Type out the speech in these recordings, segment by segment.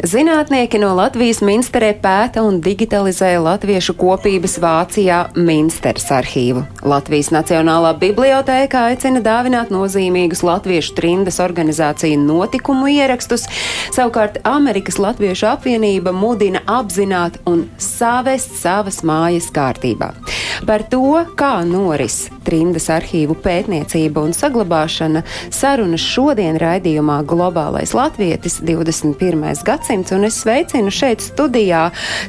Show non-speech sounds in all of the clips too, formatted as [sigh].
Zinātnieki no Latvijas Minsterē pēta un digitalizē latviešu kopības Vācijā Minsteras arhīvu. Latvijas Nacionālā bibliotēka aicina dāvināt nozīmīgus latviešu trindas organizāciju notikumu ierakstus, savukārt Amerikas Latviešu apvienība mudina apzināt un savest savas mājas kārtībā. Par to, kā noris trindas arhīvu pētniecība un saglabāšana, sarunas šodien raidījumā Globālais Latvietis 21. gadsimts, un es sveicinu šeit studijā.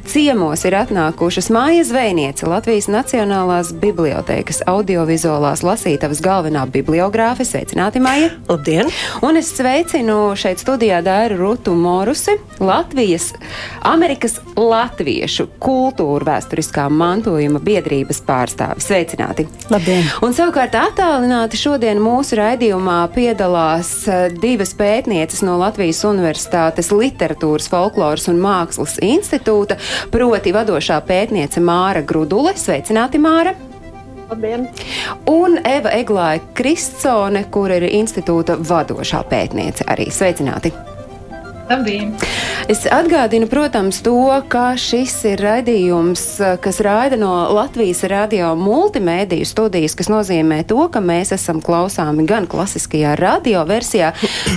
Ciemos ir atnākušas Māja Zvejniece, Latvijas Nacionālās bibliotēkas audiovizuālās lasītavas galvenā bibliogrāfe. Sveicināti, Māja! Labdien! Un es sveicinu šeit studijā Dairu Rutu Morusi, Latvijas, Amerikas Latviešu kultūra vēsturiskā mantojuma biedrības pārstāvi. Sveicināti! Labdien! Un savukārt attālināti šodien mūsu raidījumā piedalās eh, divas pētnieces no Latvijas Universitātes literatūras, folkloras un mākslas institūta, proti vadošā pētniece Māra Grudule. Sveicināti, Māra! Labdien! Un Eva Eglāja Kristsone, kur ir institūta vadošā pētniece arī. Sveicināti! Labdien! Es atgādinu, protams, to, ka šis ir raidījums, kas raida no Latvijas radio multimēdiju studijas, kas nozīmē to, ka mēs esam klausāmi gan klasiskajā radioversijā,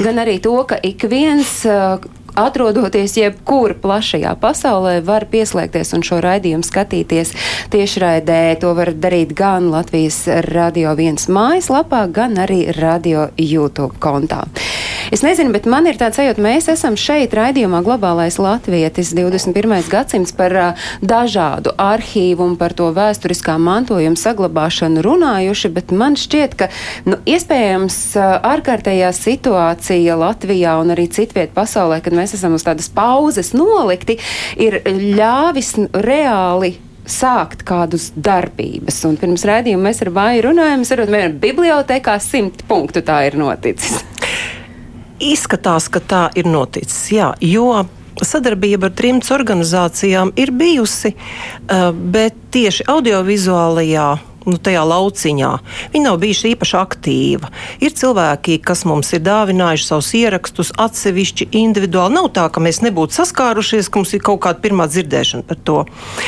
gan arī to, ka ik viens atrodoties jebkur plašajā pasaulē, var pieslēgties un šo raidījumu skatīties tiešraidē. To var darīt gan Latvijas Radio 1 mājaslapā, gan arī Radio YouTube kontā. Es nezinu, bet man ir tāds sajūta, mēs esam šeit raidījumā Globālais Latvietis 21. gadsimts par uh, dažādu arhīvu un par to vēsturiskā mantojuma saglabāšanu runājuši, bet man šķiet, ka nu, iespējams uh, ārkārtējā situācija Latvijā un arī citviet pasaulē, kad mēs esam uz tādas pauzes nolikti, ir ļāvis reāli sākt kādus darbības. Un pirms raidījuma mēs ar Vāju runājam, es saprotu, vienā bibliotekā simt punktu tā ir noticis. Izskatās, ka tā ir noticis, jā, jo sadarbība ar trim organizācijām ir bijusi, uh, bet tieši audiovizuālajā nu, tajā lauciņā. Viņa nav bijuši īpaši aktīva. Ir cilvēki, kas mums ir dāvinājuši savus ierakstus atsevišķi, individuāli. Nav tā, ka mēs nebūtu saskārušies, ka mums ir kaut kāda pirmā dzirdēšana par to.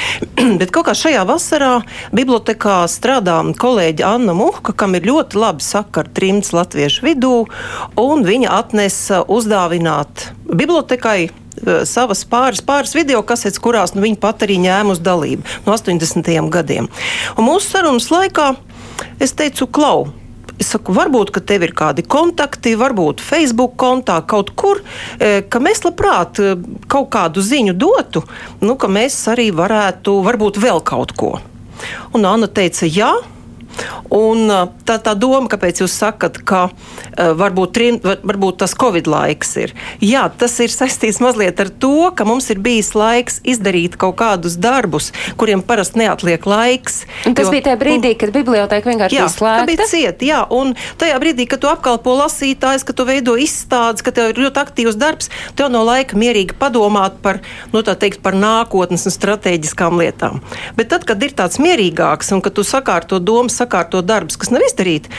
[clears throat] Bet kaut kā šajā vasarā bibliotekā strādā kolēģi Anna Muhka, kam ir ļoti labi sakari trimts latviešu vidū, un viņa atnesa uzdāvināt bibliotekai savas pāris, pāris video kasetes, kurās nu, viņa pat arī ņēma uz dalību no 80. gadiem. Un mūsu sarunas laikā es teicu, klau! Es saku, varbūt, tev ir kādi kontakti, varbūt Facebook kontā kaut kur, ka mēs labprāt kaut kādu ziņu dotu, nu, ka mēs arī varētu, varbūt vēl kaut ko. Un Anna teica, jā. Un tā, tā doma, kāpēc jūs sakat, ka varbūt, trim, var, varbūt tas Covid laiks ir. Jā, tas ir saistīts mazliet ar to, ka mums ir bijis laiks izdarīt kaut kādus darbus, kuriem parasti neatliek laiks. Un tas jo, bija tajā brīdī, kad biblioteka vienkārši jā, bija slēgta. bija cieta, jā, un tajā brīdī, kad tu apkalpo lasītājs, ka tu veido izstādes, ka tev ir ļoti aktīvs darbs, tev no laika mierīgi padomāt par, nu, tā teikt, par nākotnes un strateģiskām lietām. Bet tad, kad ir tāds mierīgāks un kad tu sakārto domas, sakārto darbus, kas nav izdarīti,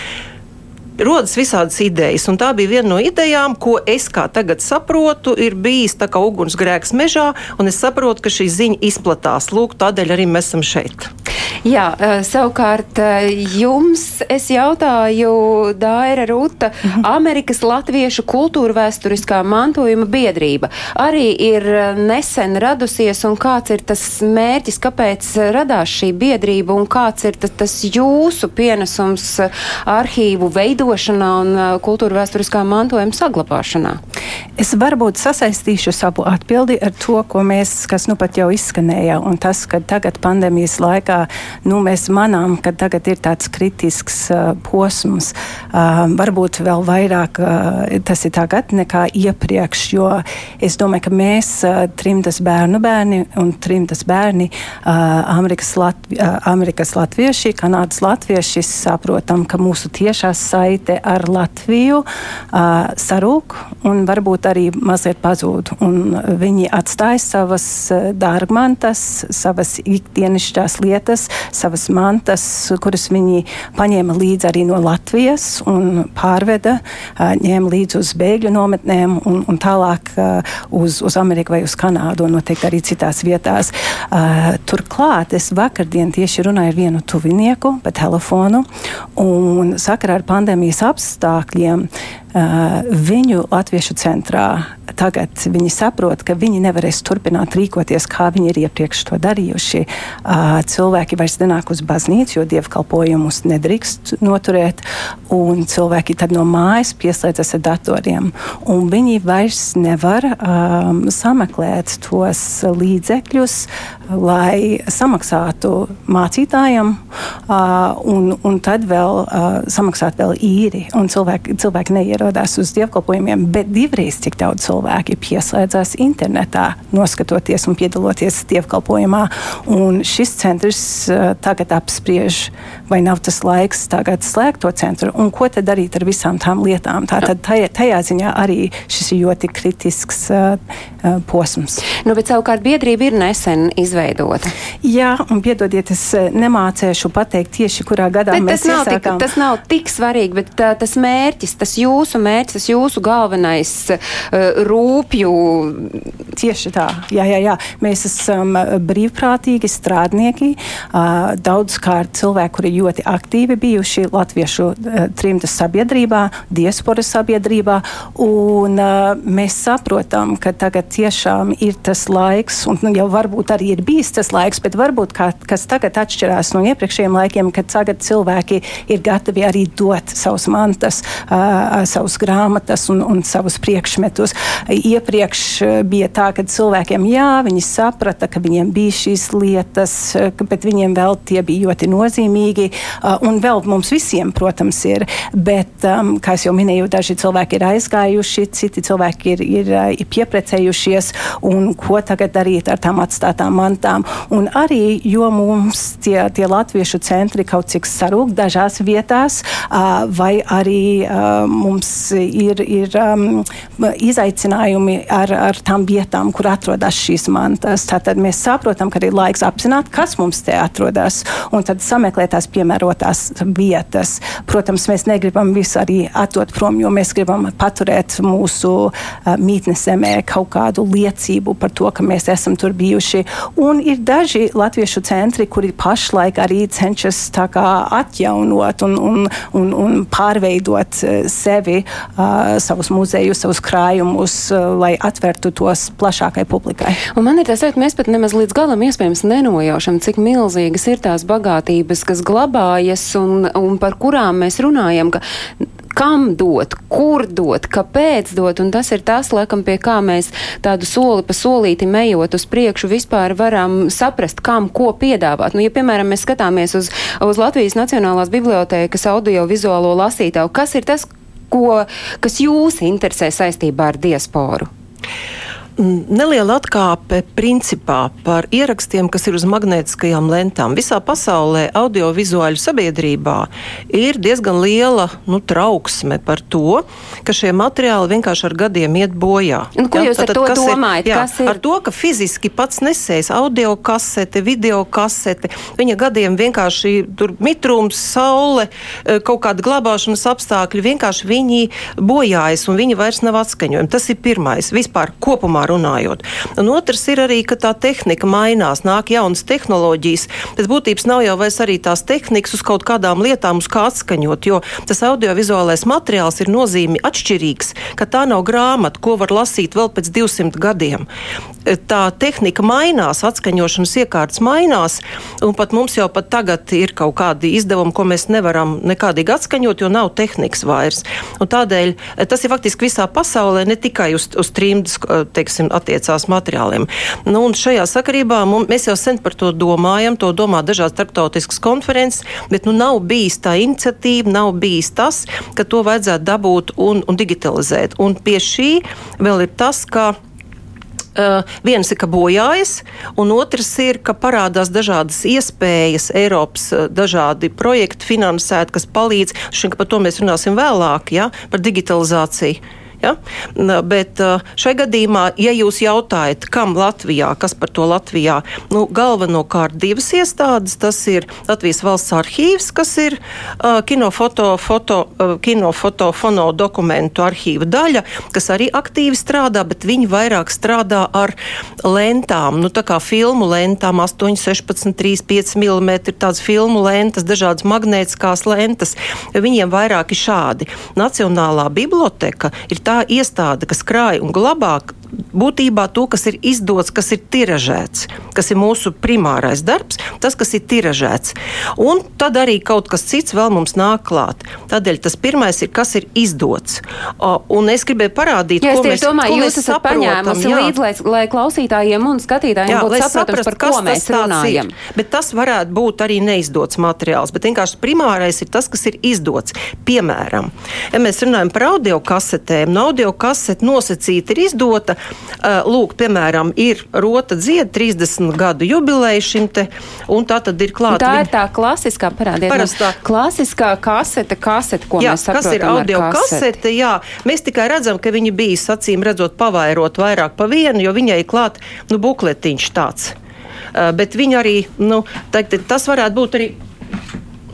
rodas visādas idejas. Un tā bija viena no idejām, ko es kā tagad saprotu, ir bijis tā kā ugunsgrēks mežā, un es saprotu, ka šī ziņa izplatās. Lūk, tādēļ arī mēs esam šeit. Jā, savukārt jums es jautāju, Daira Ruta, mhm. Amerikas Latviešu kultūra vēsturiskā mantojuma biedrība arī ir nesen radusies, un kāds ir tas mērķis, kāpēc radās šī biedrība, un kāds ir tas jūsu pienesums arhīvu veidošanā un kultūra vēsturiskā mantojuma saglabāšanā? Es varbūt sasaistīšu savu atbildi ar to, ko mēs, kas nu pat jau izskanēja, un tas, ka tagad pandēmijas laikā nu, mēs manām, ka tagad ir tāds kritisks uh, posms. Uh, varbūt vēl vairāk uh, tas ir tagad nekā iepriekš, jo es domāju, ka mēs, uh, trimtas bērnu bērni un trimtas bērni, uh, Amerikas, Latvi, uh, Amerikas latvieši, Kanādas latvieši, saprotam, ka mūsu tiešā saite ar Latviju uh, sarūk un varbūt arī mazliet pazūd. Un viņi atstāja savas dārgmantas, savas ikdienišķās lietas, savas mantas, kuras viņi paņēma līdzi arī no Latvijas un pārveda, ņēma līdzi uz bēgļu nometnēm un, un tālāk uz, uz Ameriku vai uz Kanādu un noteikti arī citās vietās. Turklāt es vakardien tieši runāju ar vienu tuvinieku pa telefonu un sakarā ar pandēmijas apstākļiem viņu latviešu centrā tagad viņi saprot, ka viņi nevarēs turpināt rīkoties, kā viņi ir iepriekš to darījuši. Cilvēki vairs nenāk uz baznīcu, jo dievkalpojumus nedrīkst noturēt, un cilvēki tad no mājas pieslēdzas ar datoriem. Viņi vairs nevar um, sameklēt tos līdzekļus, lai samaksātu mācītājiem, uh, un, un tad vēl uh, samaksāt vēl īri. Cilvēki, cilvēki neierodās uz dievkalpojumiem, bet divreiz cik daudz cilvēki pieslēdzās internetā, noskatoties un piedaloties dievkalpojumā. Un šis centrs uh, tagad apspriež, vai nav tas laiks tagad slēgt to centru un ko tad darīt ar visām tām lietām. Tātad tajā, tajā ziņā arī šis ir ļoti kritisks uh, posms. Nu, bet savukārt biedrība ir nesen izveidota. Jā, un piedodiet, es nemācēšu pateikt tieši kurā gadā bet mēs tas nav, iesākām. tik, tas nav tik svarīgi, bet tā, tas mērķis, tas jūsu mērķis, tas jūsu galvenais uh, rūpju. Tieši tā, jā, jā, jā. Mēs esam brīvprātīgi strādnieki. Daudzkārt cilvēki, kuri ļoti aktīvi bijuši Latviešu trimtas sabiedrībā, diasporas sabiedrībā. Un mēs saprotam, ka tagad tiešām ir tas laiks, un nu, jau varbūt arī ir bijis tas laiks, bet varbūt kā, kas tagad atšķirās no iepriekšējiem laikiem, kad tagad cilvēki ir gatavi arī dot savus mantas, savus grāmatas un, un savus priekšmetus iepriekš eh, bija tā, ka cilvēkiem, jā, viņi saprata, ka viņiem bija šīs lietas, eh, bet viņiem vēl tie bija ļoti nozīmīgi. Eh, un vēl mums visiem, protams, ir. Bet, um, kā jau minēju, daži cilvēki ir aizgājuši, citi cilvēki ir, ir, ir pieprecējušies. Ko tagad darīt ar tām atstātām mantām? Un arī, jo mums tie, tie latviešu centri kaut cik sarūk dažās vietās, vai arī mums ir, ir um, izaicinājumi ar, ar tām vietām, kur atrodas šīs mantas. Tātad mēs saprotam, ka ir laiks apzināt, kas mums te atrodas, un tad sameklēt tās piemērotās vietas. Protams, mēs negribam visu arī atdot prom, jo mēs gribam paturēt mūsu uh, mītnes zemē kaut kādu liecību par to, ka mēs esam tur bijuši. Un ir daži latviešu centri, kuri pašlaik arī cenšas atjaunot un, un, un, un pārveidot sevi, uh, savus muzejus, savus krājumus, uh, lai atvertu tos plašākai publikai. Un man ir tas, ka mēs pat nemaz līdz galam iespējams nenojaušam, cik milzīgas ir tās bagātības, kas glabājas un, un par kurām mēs runājam. Ka kam dot, kur dot, kāpēc dot, un tas ir tas, laikam, pie kā mēs tādu soli pa solīti ejot uz priekšu vispār varam saprast, kam ko piedāvāt. Nu, ja, piemēram, mēs skatāmies uz, uz Latvijas Nacionālās bibliotēkas audio-vizuālo lasītāju, kas ir tas, ko, kas jūs interesē saistībā ar diasporu? Neliela atkāpe principā par ierakstiem, kas ir uz magnētiskajām lentām. Visā pasaulē audiovizuāļu sabiedrībā ir diezgan liela nu, trauksme par to, ka šie materiāli vienkārši ar gadiem iet bojā. Un, ko ja, jūs ar to domājat? Ir, jā, ir? Ar to, ka fiziski pats nesējis audio kasete, video kasete, viņa gadiem vienkārši tur mitrums, saule, e, kaut kāda glabāšanas apstākļi, vienkārši viņi bojājas un viņi vairs nav atskaņojumi. Tas ir pirmais. Vispār kopumā runājot. Un otrs ir arī, ka tā tehnika mainās, nāk jaunas tehnoloģijas. Pēc būtības nav jau vairs arī tās tehnikas uz kaut kādām lietām, uz kā atskaņot, jo tas audiovizuālais materiāls ir nozīmi atšķirīgs, ka tā nav grāmata, ko var lasīt vēl pēc 200 gadiem. Tā tehnika mainās, atskaņošanas iekārtas mainās, un pat mums jau pat tagad ir kaut kādi izdevumi, ko mēs nevaram nekādīgi atskaņot, jo nav tehnikas vairs. Un tādēļ tas ir faktiski visā pasaulē, ne tikai uz, uz trimdas, teiksim, teiksim, attiecās materiāliem. Nu, šajā sakarībā mums, mēs jau sen par to domājam, to domā dažādas starptautiskas konferences, bet nu, nav bijis tā iniciatīva, nav bijis tas, ka to vajadzētu dabūt un, un digitalizēt. Un pie šī vēl ir tas, ka Uh, viens ir, ka bojājas, un otrs ir, ka parādās dažādas iespējas, Eiropas uh, dažādi projekti finansēti, kas palīdz. Šim, par to mēs runāsim vēlāk, ja, par digitalizāciju. Ja? Bet uh, šai gadījumā, ja jūs jautājat, kam Latvijā, kas par to Latvijā, nu, galvenokārt divas iestādes, tas ir Latvijas valsts arhīvs, kas ir uh, kinofoto, foto, uh, kinofoto, fono dokumentu arhīva daļa, kas arī aktīvi strādā, bet viņi vairāk strādā ar lentām, nu, tā kā filmu lentām, 8, 16, 3, 5 mm, tādas filmu lentas, dažādas magnētiskās lentas. Viņiem vairāk ir šādi. Nacionālā biblioteka ir tā iestāde, kas krāj un glabā būtībā to, kas ir izdots, kas ir tiražēts, kas ir mūsu primārais darbs, tas, kas ir tiražēts. Un tad arī kaut kas cits vēl mums nāk klāt. Tādēļ tas pirmais ir, kas ir izdots. O, Un es gribēju parādīt, Ja es ko mēs, domāju, ko jūs esat paņēmusi jā. līdzi, lai, lai klausītājiem un skatītājiem Jā, būtu saprotams, saprastu, par ko mēs runājam. Ir. Bet tas varētu būt arī neizdots materiāls. Bet vienkārši primārais ir tas, kas ir izdots. Piemēram, ja mēs runājam par audio kasetēm, no audio kasete nosacīta ir izdota. Uh, lūk, piemēram, ir rota dzied 30 gadu jubileja šim te, un tā tad ir klāta. Tā viņa- ir tā klasiskā, mums. Parastā. klasiskā kasete, kasete, ko Jā, mēs kas ir saprotam audio kaseti. kasete? Jā, mēs tikai redzam, ka viņi bija acīm redzot pavairot vairāk pa vienu, jo viņai klāt nu, bukletiņš tāds. Uh, bet viņi arī, nu, tā, tas varētu būt arī.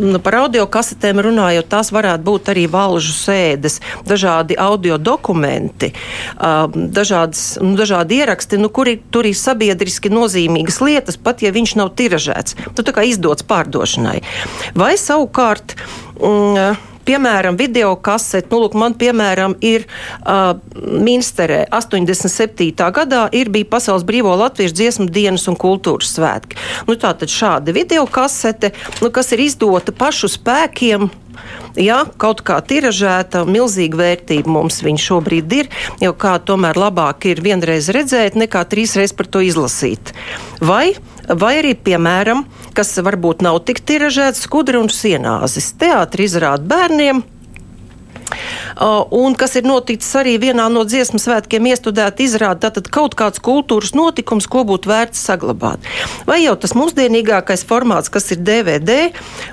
Nu, par audio kasetēm runājot, tās varētu būt arī valžu sēdes, dažādi audio dokumenti, um, dažādas, nu, dažādi ieraksti, nu, kuri tur ir sabiedriski nozīmīgas lietas, pat ja viņš nav tiražēts. Nu, tā kā izdots pārdošanai. Vai savukārt. Mm, Piemēram, video kasete, nu, lūk, man, piemēram, ir uh, Minsterē 87. gadā ir bija Pasaules brīvo latviešu dziesmu dienas un kultūras svētki. Nu, tā tad šāda video kasete, nu, kas ir izdota pašu spēkiem. Jā, kaut kā tiražēta, milzīga vērtība mums viņa šobrīd ir. Jo kā tomēr labāk ir vienreiz redzēt, nekā trīsreiz par to izlasīt. Vai, vai arī, piemēram, kas varbūt nav tik tiražēts, skudra un sienāzes teātris izrāda bērniem. Un kas ir noticis arī vienā no dziesmu svētkiem, iestudēta izrāda, tātad kaut kāds kultūras notikums, ko būtu vērts saglabāt. Vai jau tas mūsdienīgākais formāts, kas ir DVD,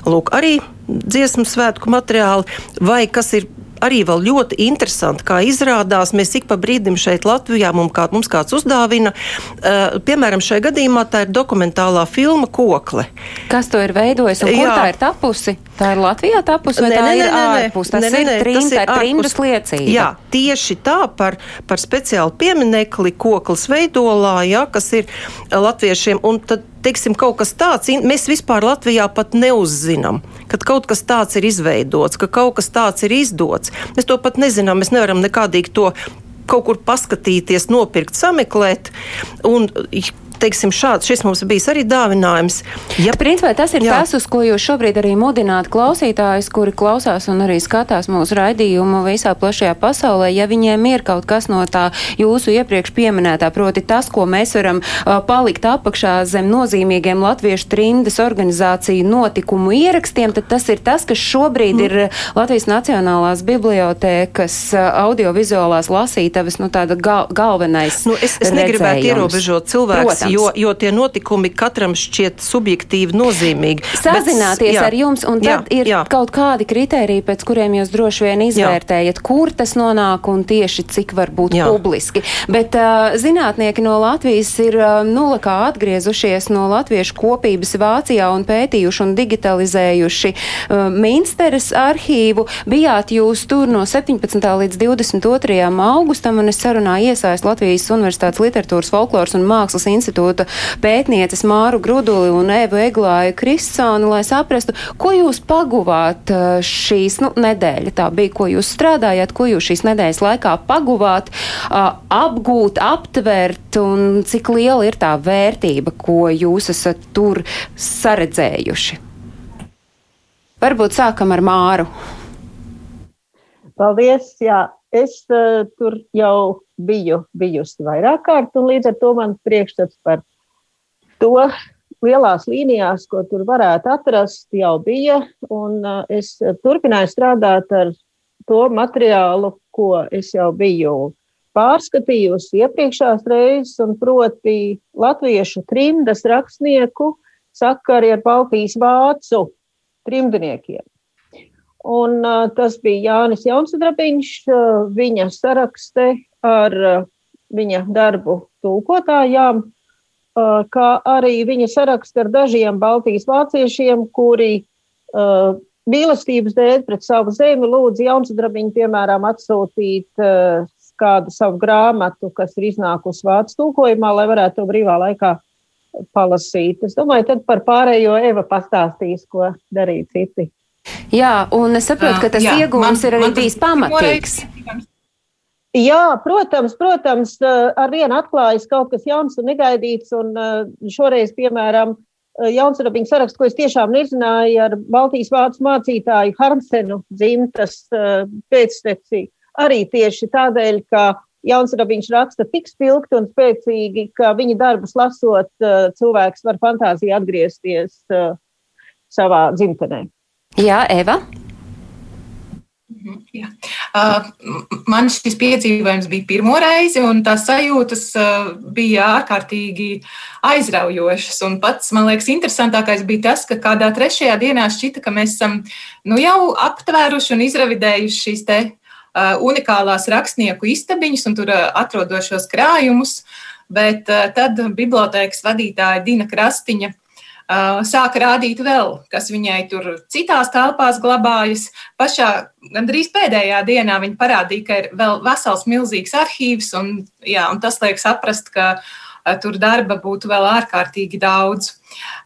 lūk, arī dziesmu svētku materiāli, vai kas ir arī vēl ļoti interesanti, kā izrādās. Mēs ik pa brīdim šeit Latvijā mums, kā, mums kāds uzdāvina. Uh, piemēram, šajā gadījumā tā ir dokumentālā filma Kokle. Kas to ir veidojis un kur Jā. tā ir tapusi? Tā ir Latvijā tapusi vai Nē, tā nē, ir nē, ārpus? Tas nē, nē, ir trim, tas ir trimdas liecība. Jā, tieši tā par, par speciālu pieminekli koklis veidolā, jā, kas ir eh, latviešiem. Un tad, teiksim, kaut kas tāds, mēs vispār Latvijā pat neuzzinām, kad kaut kas tāds ir izveidots, ka kaut kas tāds ir izdots. Mēs to pat nezinām, mēs nevaram nekādīgi to kaut kur paskatīties, nopirkt, sameklēt. Un, teiksim, šāds, šis mums bijis arī dāvinājums. Ja, Principā tas ir Jā. Tas, uz ko jūs šobrīd arī mudināt klausītājus, kuri klausās un arī skatās mūsu raidījumu visā plašajā pasaulē. Ja viņiem ir kaut kas no tā jūsu iepriekš pieminētā, proti tas, ko mēs varam uh, palikt apakšā zem nozīmīgiem latviešu trindas organizāciju notikumu ierakstiem, tad tas ir tas, kas šobrīd mm. ir Latvijas Nacionālās bibliotēkas audiovizuālās lasītavas, nu tāda gal galvenais. Nu, es, es negribētu ierobežot cilvēku, Protams. jo, jo tie notikumi katram šķiet subjektīvi nozīmīgi. Sazināties jā, ar jums, un tad jā, ir jā. kaut kādi kriteriji, pēc kuriem jūs droši vien izvērtējat, kur tas nonāk un tieši cik var būt Jā. publiski. Bet uh, zinātnieki no Latvijas ir uh, nula kā atgriezušies no latviešu kopības Vācijā un pētījuši un digitalizējuši uh, Minsteres arhīvu. Bijāt jūs tur no 17. līdz 22. augustam, un es sarunā iesaist Latvijas Universitātes literatūras, folkloras un mākslas institūta pētnieces Māru Gruduli un Evu Eglāju Kristsonu, lai saprastu, ko jūs paguvāt uh, šīs nu, nedēļa. Tā bija, ko jūs strādājāt, ko jūs šīs nedēļas laikā paguvāt, uh, apgūt, aptvert un cik liela ir tā vērtība, ko jūs esat tur saredzējuši. Varbūt sākam ar Māru. Paldies! Jā, es uh, tur jau biju bijusi vairāk kārt, un līdz ar to man priekšstats par to lielās līnijās, ko tur varētu atrast, jau bija. Un uh, es turpināju strādāt ar to materiālu, ko es jau biju pārskatījusi iepriekšējās reizes, un proti latviešu trimdas rakstnieku sakari ar Baltijas vācu trimdniekiem. Un, uh, tas bija Jānis Jaunsudrabiņš, uh, viņa sarakste ar uh, viņa darbu tulkotājām, uh, kā arī viņa sarakste ar dažiem Baltijas vāciešiem, kuri uh, mīlestības dēļ pret savu zemi lūdzu Jaunsudrabiņu, piemēram, atsūtīt uh, kādu savu grāmatu, kas ir iznākusi vācu tulkojumā, lai varētu to brīvā laikā palasīt. Es domāju, tad par pārējo Eva pastāstīs, ko darīt citi. Jā, un es saprotu, ka tas jā, iegūms man, ir arī bijis pamatīgs. Jā, protams, protams, ar vienu atklājas kaut kas jauns un negaidīts. Un šoreiz, piemēram, Jauns Rabiņš saraksts, ko es tiešām nezināju ar Baltijas vācu mācītāju Harmsenu dzimtas pēcteci arī tieši tādēļ, ka Jauns Rabiņš raksta tik spilgti un spēcīgi, ka viņa darbus lasot, eh, cilvēks var fantāzija atgriezties eh, savā dzimtenē. Jā, Eva. Mhm, jā. Man šis piedzīvojums bija pirmo reizi, un tās sajūtas bija ārkārtīgi aizraujošas. Un pats, man liekas, interesantākais bija tas, ka kādā trešajā dienā šķita, ka mēs esam nu, jau aptvēruši un izravidējuši šīs te unikālās rakstnieku istabiņas un tur atrodošos krājumus, bet tad bibliotēkas vadītāja Dina Krastiņa sāka rādīt vēl, kas viņai tur citās telpās glabājas. Pašā gandrīz pēdējā dienā viņa parādīja, ka ir vēl vesels milzīgs arhīvs, un, jā, un tas liek saprast, ka tur darba būtu vēl ārkārtīgi daudz.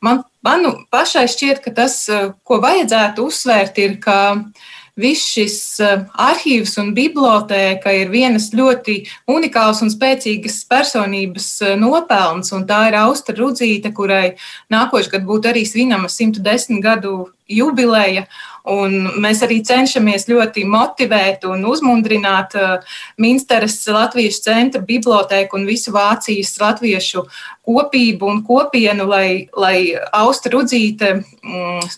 Man, man pašai šķiet, ka tas, ko vajadzētu uzsvērt, ir, ka uh, Viss šis eh, arhīvs un bibliotēka ir vienas ļoti unikāls un spēcīgas personības eh, nopelns, un tā ir Austra Rudzīte, kurai nākošais gads būtu arī svinama 110 gadu jubileja. Un mēs arī cenšamies ļoti motivēt un uzmundrināt uh, Minsteres Latvijas centra bibliotēku un visu Vācijas latviešu kopību un kopienu, lai, lai Austra Rudzīte mm,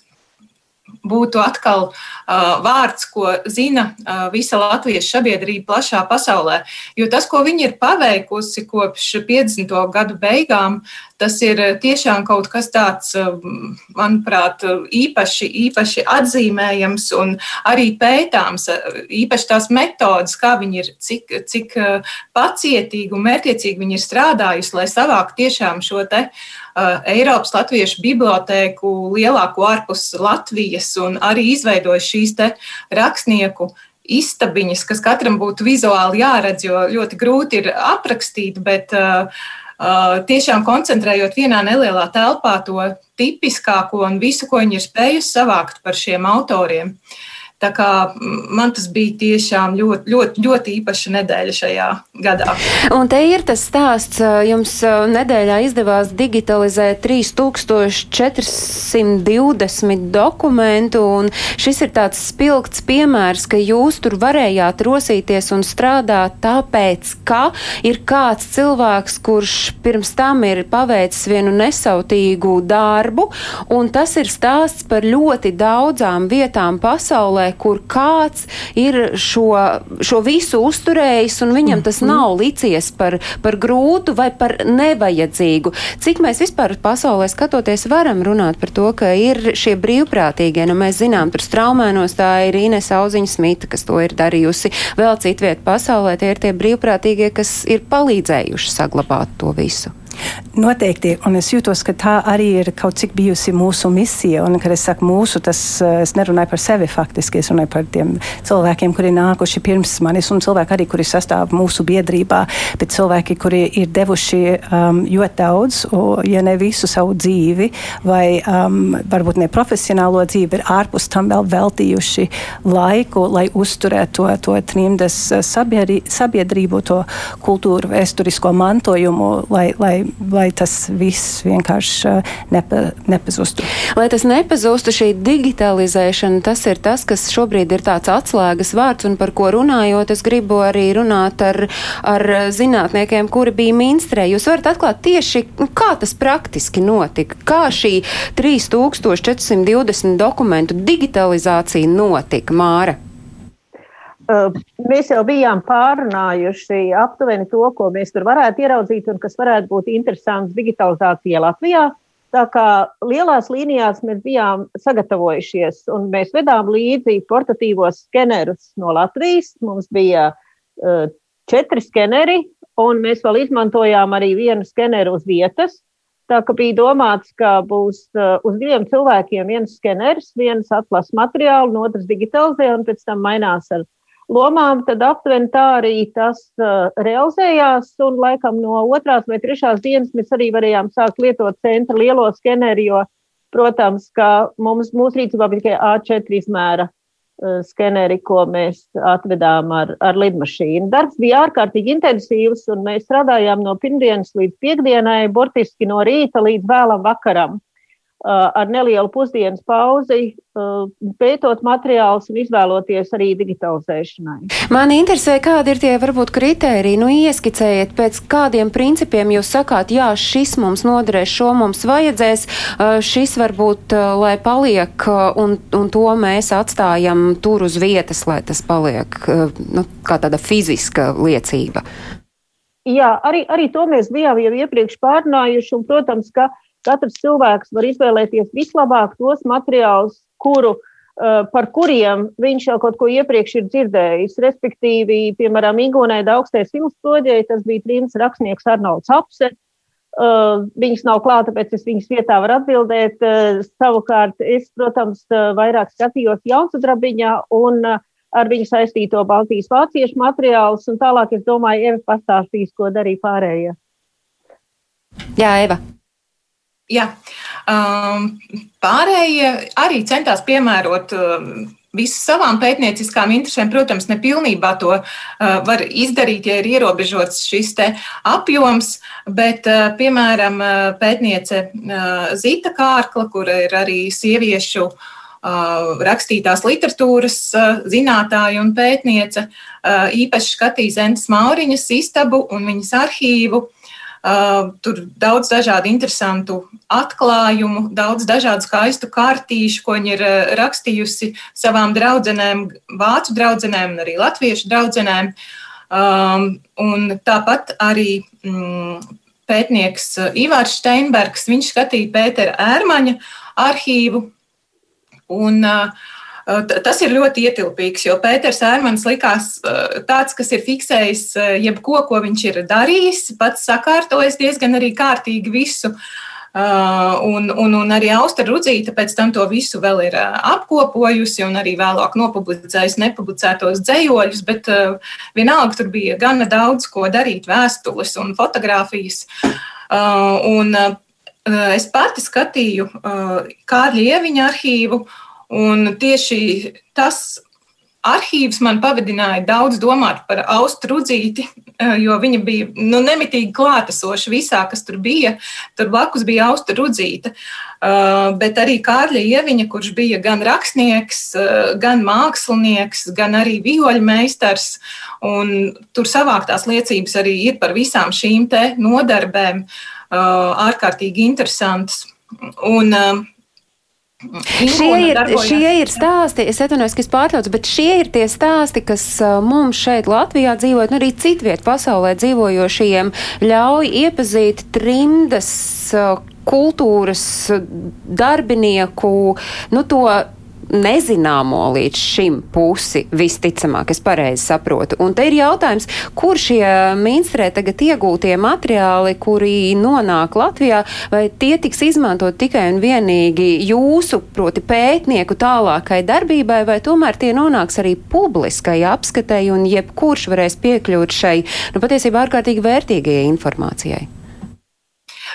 būtu atkal uh, vārds, ko zina uh, visa latviešu sabiedrība plašā pasaulē. Jo tas, ko viņi ir paveikusi kopš 50. gadu beigām, tas ir tiešām kaut kas tāds, manuprāt, īpaši, īpaši atzīmējams un arī pētāms. Īpaši tās metodas, kā viņi ir, cik, cik pacietīgi un mērķiecīgi viņi ir strādājusi, lai savāktu tiešām šo te Eiropas Latviešu bibliotēku lielāko ārpus Latvijas un arī izveidoja šīs rakstnieku istabiņas, kas katram būtu vizuāli jāredz, jo ļoti grūti ir aprakstīt, bet uh, tiešām koncentrējot vienā nelielā telpā to tipiskāko un visu, ko viņi ir spējuši savākt par šiem autoriem. Uh, Tā kā man tas bija tiešām ļoti, ļoti, ļoti īpaša nedēļa šajā gadā. Un te ir tas stāsts, jums nedēļā izdevās digitalizēt 3420 dokumentu, un šis ir tāds spilgts piemērs, ka jūs tur varējāt rosīties un strādāt tāpēc, ka ir kāds cilvēks, kurš pirms tam ir paveicis vienu nesautīgu darbu, un tas ir stāsts par ļoti daudzām vietām pasaulē, pasaulē, kur kāds ir šo, šo visu uzturējis un viņam tas mhm. nav licies par, par grūtu vai par nevajadzīgu. Cik mēs vispār pasaulē skatoties varam runāt par to, ka ir šie brīvprātīgie, nu mēs zinām, tur straumēnos tā ir Ines Auziņa Smita, kas to ir darījusi. Vēl citviet pasaulē tie ir tie brīvprātīgie, kas ir palīdzējuši saglabāt to visu. Noteikti, un es jūtos, ka tā arī ir kaut cik bijusi mūsu misija. Un, kad es saku mūsu, tas eh, es nerunāju par sevi faktiski, es runāju par tiem cilvēkiem, kuri nākuši pirms manis, un cilvēki arī, kuri sastāv mūsu biedrībā, bet cilvēki, kuri ir devuši um, ļoti daudz, o, ja ne visu savu dzīvi, vai um, varbūt ne profesionālo dzīvi, ir ārpus tam vēl veltījuši laiku, lai uzturētu to, to trimdas eh, sabiedrību, to kultūru, vēsturisko mantojumu, lai, lai lai tas viss vienkārši uh, nepa, nepazustu. Lai tas nepazustu, šī digitalizēšana, tas ir tas, kas šobrīd ir tāds atslēgas vārds, un par ko runājot, es gribu arī runāt ar, ar zinātniekiem, kuri bija Minstrē. Jūs varat atklāt tieši, kā tas praktiski notika, kā šī 3420 dokumentu digitalizācija notika, Māra. Mēs jau bijām pārunājuši aptuveni to, ko mēs tur varētu ieraudzīt un kas varētu būt interesants digitalizācijā Latvijā. Tā kā lielās līnijās mēs bijām sagatavojušies, un mēs vedām līdzi portatīvos skenerus no Latvijas. Mums bija uh, četri skeneri, un mēs vēl izmantojām arī vienu skeneru uz vietas. Tā kā bija domāts, ka būs uh, uz diviem cilvēkiem viens skeneris, viens atlases materiālu, un otrs digitalizē, un pēc tam mainās ar lomām, tad aptuveni tā arī tas uh, realizējās. Un laikam no otrās vai trešās dienas mēs arī varējām sākt lietot centra lielo skeneri, jo, protams, ka mums mūsu rīcībā bija tikai A4 izmēra uh, skeneri, ko mēs atvedām ar, ar lidmašīnu. Darbs bija ārkārtīgi intensīvs, un mēs strādājām no pirmdienas līdz piekdienai, burtiski no rīta līdz vēlam vakaram. Uh, ar nelielu pusdienas pauzi, uh, pētot materiālus un izvēloties arī digitalizēšanai. Man interesē, kādi ir tie varbūt kritēriji. Nu, ieskicējiet, pēc kādiem principiem jūs sakāt, jā, šis mums noderēs, šo mums vajadzēs, uh, šis varbūt, lai paliek, un, un to mēs atstājam tur uz vietas, lai tas paliek nu, kā tāda fiziska liecība. Jā, arī, arī to mēs bijām jau iepriekš pārnājuši, un, protams, ka uh, Katrs cilvēks var izvēlēties vislabāk tos materiālus, kuru, uh, par kuriem viņš jau kaut ko iepriekš ir dzirdējis. Respektīvi, piemēram, Ingūnai Daugstais ilustrojai, tas bija trījums rakstnieks Arnolds Apse. Uh, viņas nav klāta, tāpēc es viņas vietā varu atbildēt. Uh, savukārt, es, protams, vairāk skatījos Jaunsudrabiņā un ar viņu saistīto Baltijas vāciešu materiālus, un tālāk, es domāju, Eva pastāstīs, ko darīja pārējie. Jā, Eva. Jā, um, pārējie arī centās piemērot um, visu savām pētnieciskām interesēm. Protams, ne pilnībā to uh, var izdarīt, ja ir ierobežots šis apjoms, bet, uh, piemēram, uh, pētniece uh, Zita Kārkla, kur ir arī sieviešu uh, rakstītās literatūras uh, zinātāja un pētniece, īpaši skatīja Zentas Mauriņas istabu un viņas arhīvu Uh, tur daudz dažādu interesantu atklājumu, daudz dažādu skaistu kārtīšu, ko viņa ir uh, rakstījusi savām draudzenēm, vācu draudzenēm un arī latviešu draudzenēm. Um, un tāpat arī mm, pētnieks uh, Ivārs Steinbergs, viņš skatīja Pētera Ērmaņa arhīvu. Un, uh, Tas ir ļoti ietilpīgs, jo Pēters Ērmans likās tāds, kas ir fiksējis jebko, ko viņš ir darījis, pats sakārtojis diezgan arī kārtīgi visu. Un, un, un arī Austra Rudzīta pēc tam to visu vēl ir apkopojusi un arī vēlāk nopublicējusi nepublicētos dzējoļus, bet vienalga tur bija gana daudz ko darīt, vēstules un fotografijas. Un es pati skatīju Kārļa Ieviņa arhīvu, Un tieši tas arhīvs man pavadināja daudz domāt par Austru Rudzīti, eh, jo viņa bija nu, nemitīgi klātesoša visā, kas tur bija. Tur blakus bija Austru Rudzīta, uh, bet arī Kārļa Ieviņa, kurš bija gan rakstnieks, uh, gan mākslinieks, gan arī vijoļmeistars. Tur savāktās liecības arī ir par visām šīm te nodarbēm ārkārtīgi interesantas. Un, uh, Šie ir, šie ir stāsti, es atvainojos, ka es pārtraucu, bet šie ir tie stāsti, kas mums šeit Latvijā dzīvojot, un arī citviet pasaulē dzīvojošiem, ļauj iepazīt trimdas kultūras darbinieku, nu to nezināmo līdz šim pusi, visticamāk, es pareizi saprotu. Un te ir jautājums, kur šie minstrē tagad iegūtie materiāli, kuri nonāk Latvijā, vai tie tiks izmantot tikai un vienīgi jūsu, proti pētnieku tālākai darbībai, vai tomēr tie nonāks arī publiskai apskatei un jebkurš varēs piekļūt šai, nu, patiesībā ārkārtīgi vērtīgajai informācijai?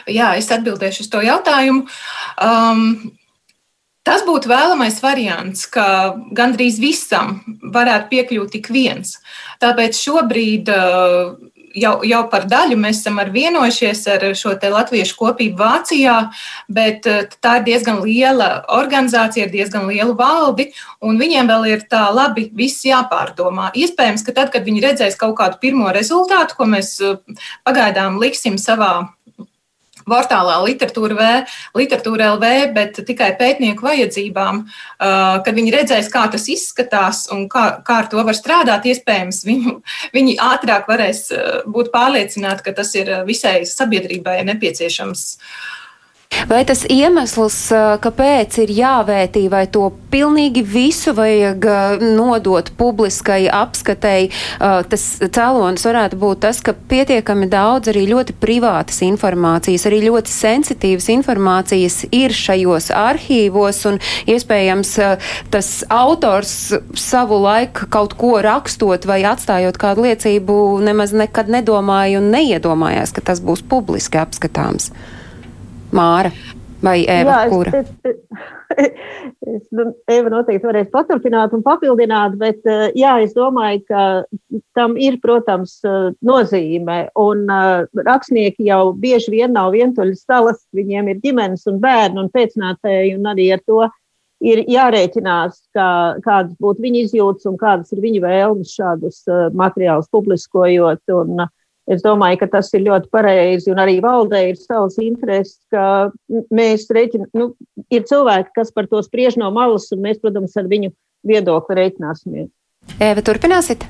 Jā, es atbildēšu uz to jautājumu. Um, Tas būtu vēlamais variants, ka gandrīz visam varētu piekļūt tik viens. Tāpēc šobrīd uh, jau, jau par daļu mēs esam vienojušies ar šo latviešu kopību Vācijā, bet uh, tā ir diezgan liela organizācija, ar diezgan lielu valdi, un viņiem vēl ir tā labi viss jāpārdomā. Iespējams, ka tad, kad viņi redzēs kaut kādu pirmo rezultātu, ko mēs uh, pagaidām liksim savā portālā literatūra, v, literatūra LV, bet tikai pētnieku vajadzībām, kad viņi redzēs, kā tas izskatās un kā, kā ar to var strādāt, iespējams, viņu, viņi ātrāk varēs būt pārliecināti, ka tas ir visai sabiedrībai nepieciešams Vai tas iemesls, kāpēc ir jāvērtī, vai to pilnīgi visu vajag nodot publiskai apskatei, tas cēlonis varētu būt tas, ka pietiekami daudz arī ļoti privātas informācijas, arī ļoti sensitīvas informācijas ir šajos arhīvos, un iespējams tas autors savu laiku kaut ko rakstot vai atstājot kādu liecību nemaz nekad nedomāja un neiedomājās, ka tas būs publiski apskatāms. Māra vai Eva? Jā, kura? Es, [laughs] es, es, nu, Eva noteikti varēs paturpināt un papildināt, bet eh, jā, es domāju, ka tam ir, protams, eh, nozīme. Un uh, rakstnieki jau bieži vien nav vientuļas salas, viņiem ir ģimenes un bērni un pēcnācēji, un arī ar to ir jārēķinās, kā, kādas būtu viņa izjūtas un kādas ir viņa vēlmes šādus materiālus publiskojot. Un, uh, Es domāju, ka tas ir ļoti pareizi, un arī valdē ir savs intereses, ka mēs rēķinām, nu, ir cilvēki, kas par to spriež no malas, un mēs, protams, ar viņu viedokli rēķināsimies. Eva, turpināsiet?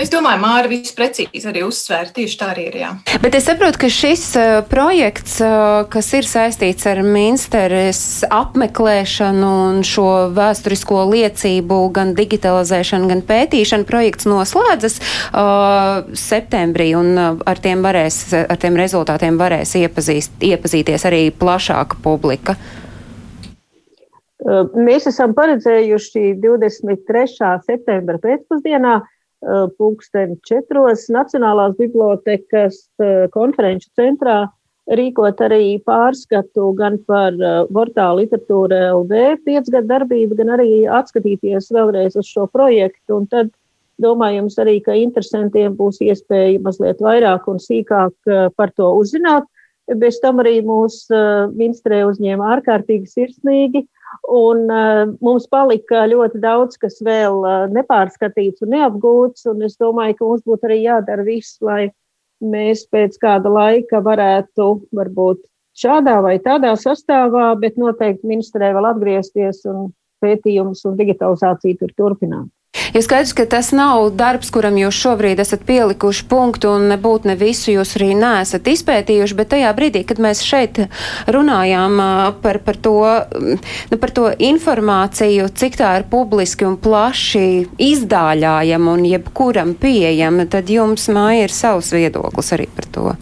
Es domāju, Māra viss precīzi arī uzsvēra. Tieši tā arī ir. Jā. Bet es saprotu, ka šis uh, projekts, uh, kas ir saistīts ar Minsteres apmeklēšanu un šo vēsturisko liecību, gan digitalizēšanu, gan pētīšanu, projekts noslēdzas uh, septembrī, un ar tiem, varēs, ar tiem rezultātiem varēs iepazīst, iepazīties arī plašāka publika. Mēs esam paredzējuši 23. septembra pēcpusdienā uh, Eh, pulksteni četros Nacionālās bibliotekas eh, konferenču centrā rīkot arī pārskatu gan par portālu eh, literatūra LV piecgadu darbību, gan arī atskatīties vēlreiz uz šo projektu. Un tad domājams arī, ka interesantiem būs iespēja mazliet vairāk un sīkāk par to uzzināt. Bez tam arī mūs ministrē uzņēma ārkārtīgi sirsnīgi Un uh, mums palika ļoti daudz, kas vēl uh, nepārskatīts un neapgūts. Un es domāju, ka mums būtu arī jādara viss, lai mēs pēc kāda laika varētu varbūt šādā vai tādā sastāvā, bet noteikti ministrē vēl atgriezties un pētījumus un digitalizāciju tur turpināt. Jo skaidrs, ka tas nav darbs, kuram jūs šobrīd esat pielikuši punktu un nebūtu ne visu jūs arī neesat izpētījuši, bet tajā brīdī, kad mēs šeit runājām par, par, to, nu, par to informāciju, cik tā ir publiski un plaši izdāļājama un jebkuram pieejama, tad jums māja ir savs viedoklis arī par to.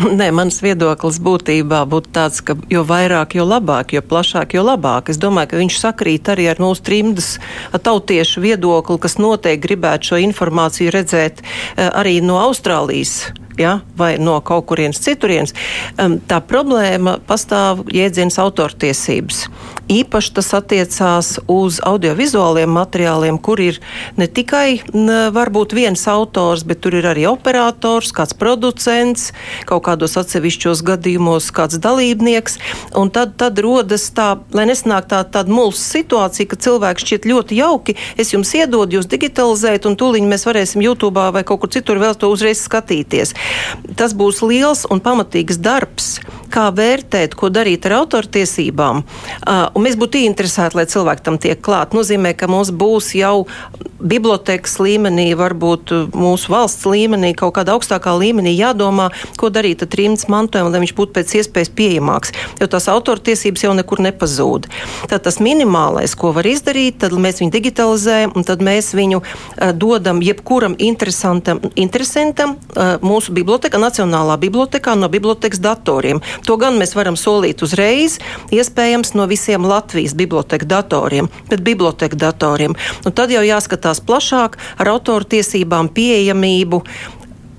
Nē, mans viedoklis būtībā būtu tāds, ka jo vairāk, jo labāk, jo plašāk, jo labāk. Es domāju, ka viņš sakrīt arī ar mūsu trimdas tautiešu viedokli, kas noteikti gribētu šo informāciju redzēt eh, arī no Austrālijas ja, vai no kaut kurienes citurienes, um, tā problēma pastāv jēdziens autortiesības. Īpaši tas attiecās uz audiovizuāliem materiāliem, kur ir ne tikai n, varbūt viens autors, bet tur ir arī operators, kāds producents, kaut kādos atsevišķos gadījumos kāds dalībnieks. Un tad, tad rodas tā, lai nesnāk tā, tāda mulsa situācija, ka cilvēks šķiet ļoti jauki, es jums iedodu, jūs digitalizējat, un tūlīt mēs varēsim YouTube vai kaut kur citur vēl to uzreiz skatīties. Tas būs liels un pamatīgs darbs, kā vērtēt, ko darīt ar autortiesībām. Un mēs būtu interesēti, lai cilvēki tam tiek klāt. Nozīmē, ka mums būs jau bibliotekas līmenī, varbūt mūsu valsts līmenī, kaut kādā augstākā līmenī jādomā, ko darīt ar trījus mantojumu, lai viņš būtu pēc iespējas pieejamāks. Jo tās autortiesības jau nekur nepazūd. Tad tas minimālais, ko var izdarīt, tad mēs viņu digitalizējam un tad mēs viņu dodam jebkuram interesantam, interesantam mūsu bibliotekā Nacionālā bibliotekā no bibliotekas datoriem. To gan mēs varam solīt uzreiz, iespējams, no visiem Latvijas biblioteka datoriem, bet biblioteka datoriem. Nu, tad jau jāskatās plašāk ar autortiesībām, pieejamību,